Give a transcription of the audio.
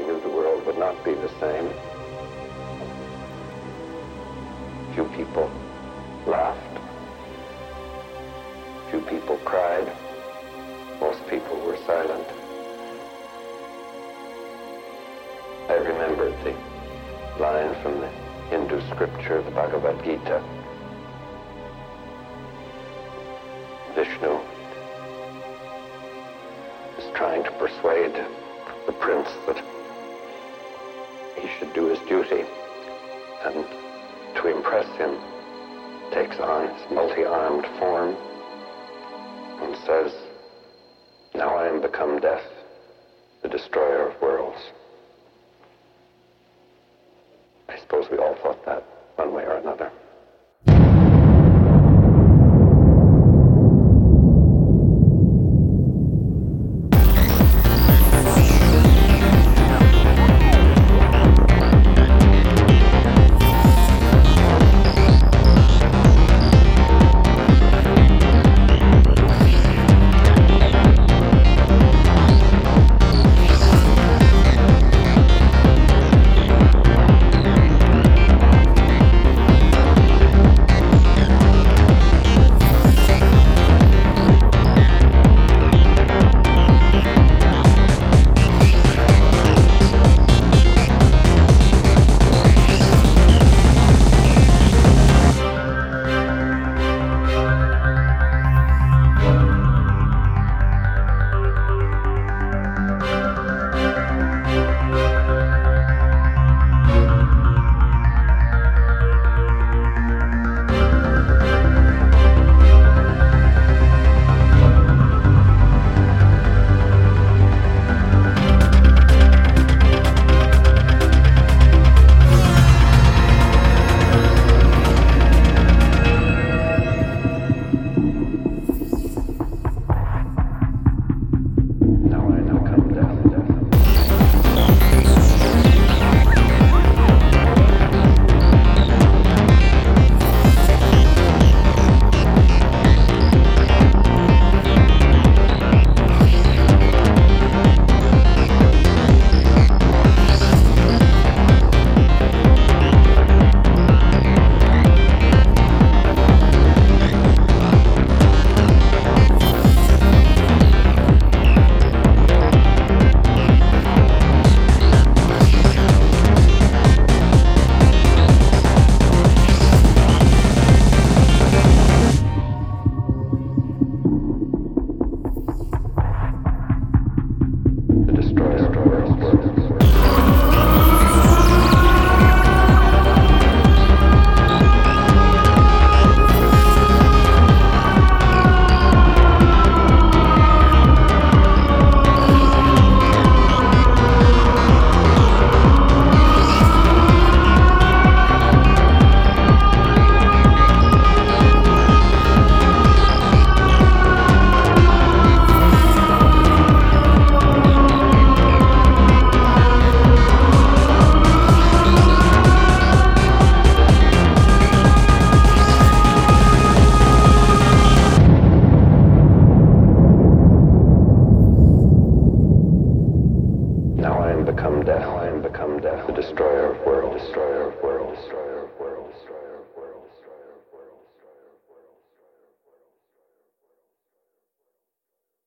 He knew the world would not be the same. Few people laughed. Few people cried. Most people were silent. I remembered the line from the Hindu scripture, the Bhagavad Gita. Vishnu is trying to persuade the prince that he should do his duty and to impress him takes on his multi-armed form and says, now I am become death, the destroyer of worlds. The destroyer of worlds.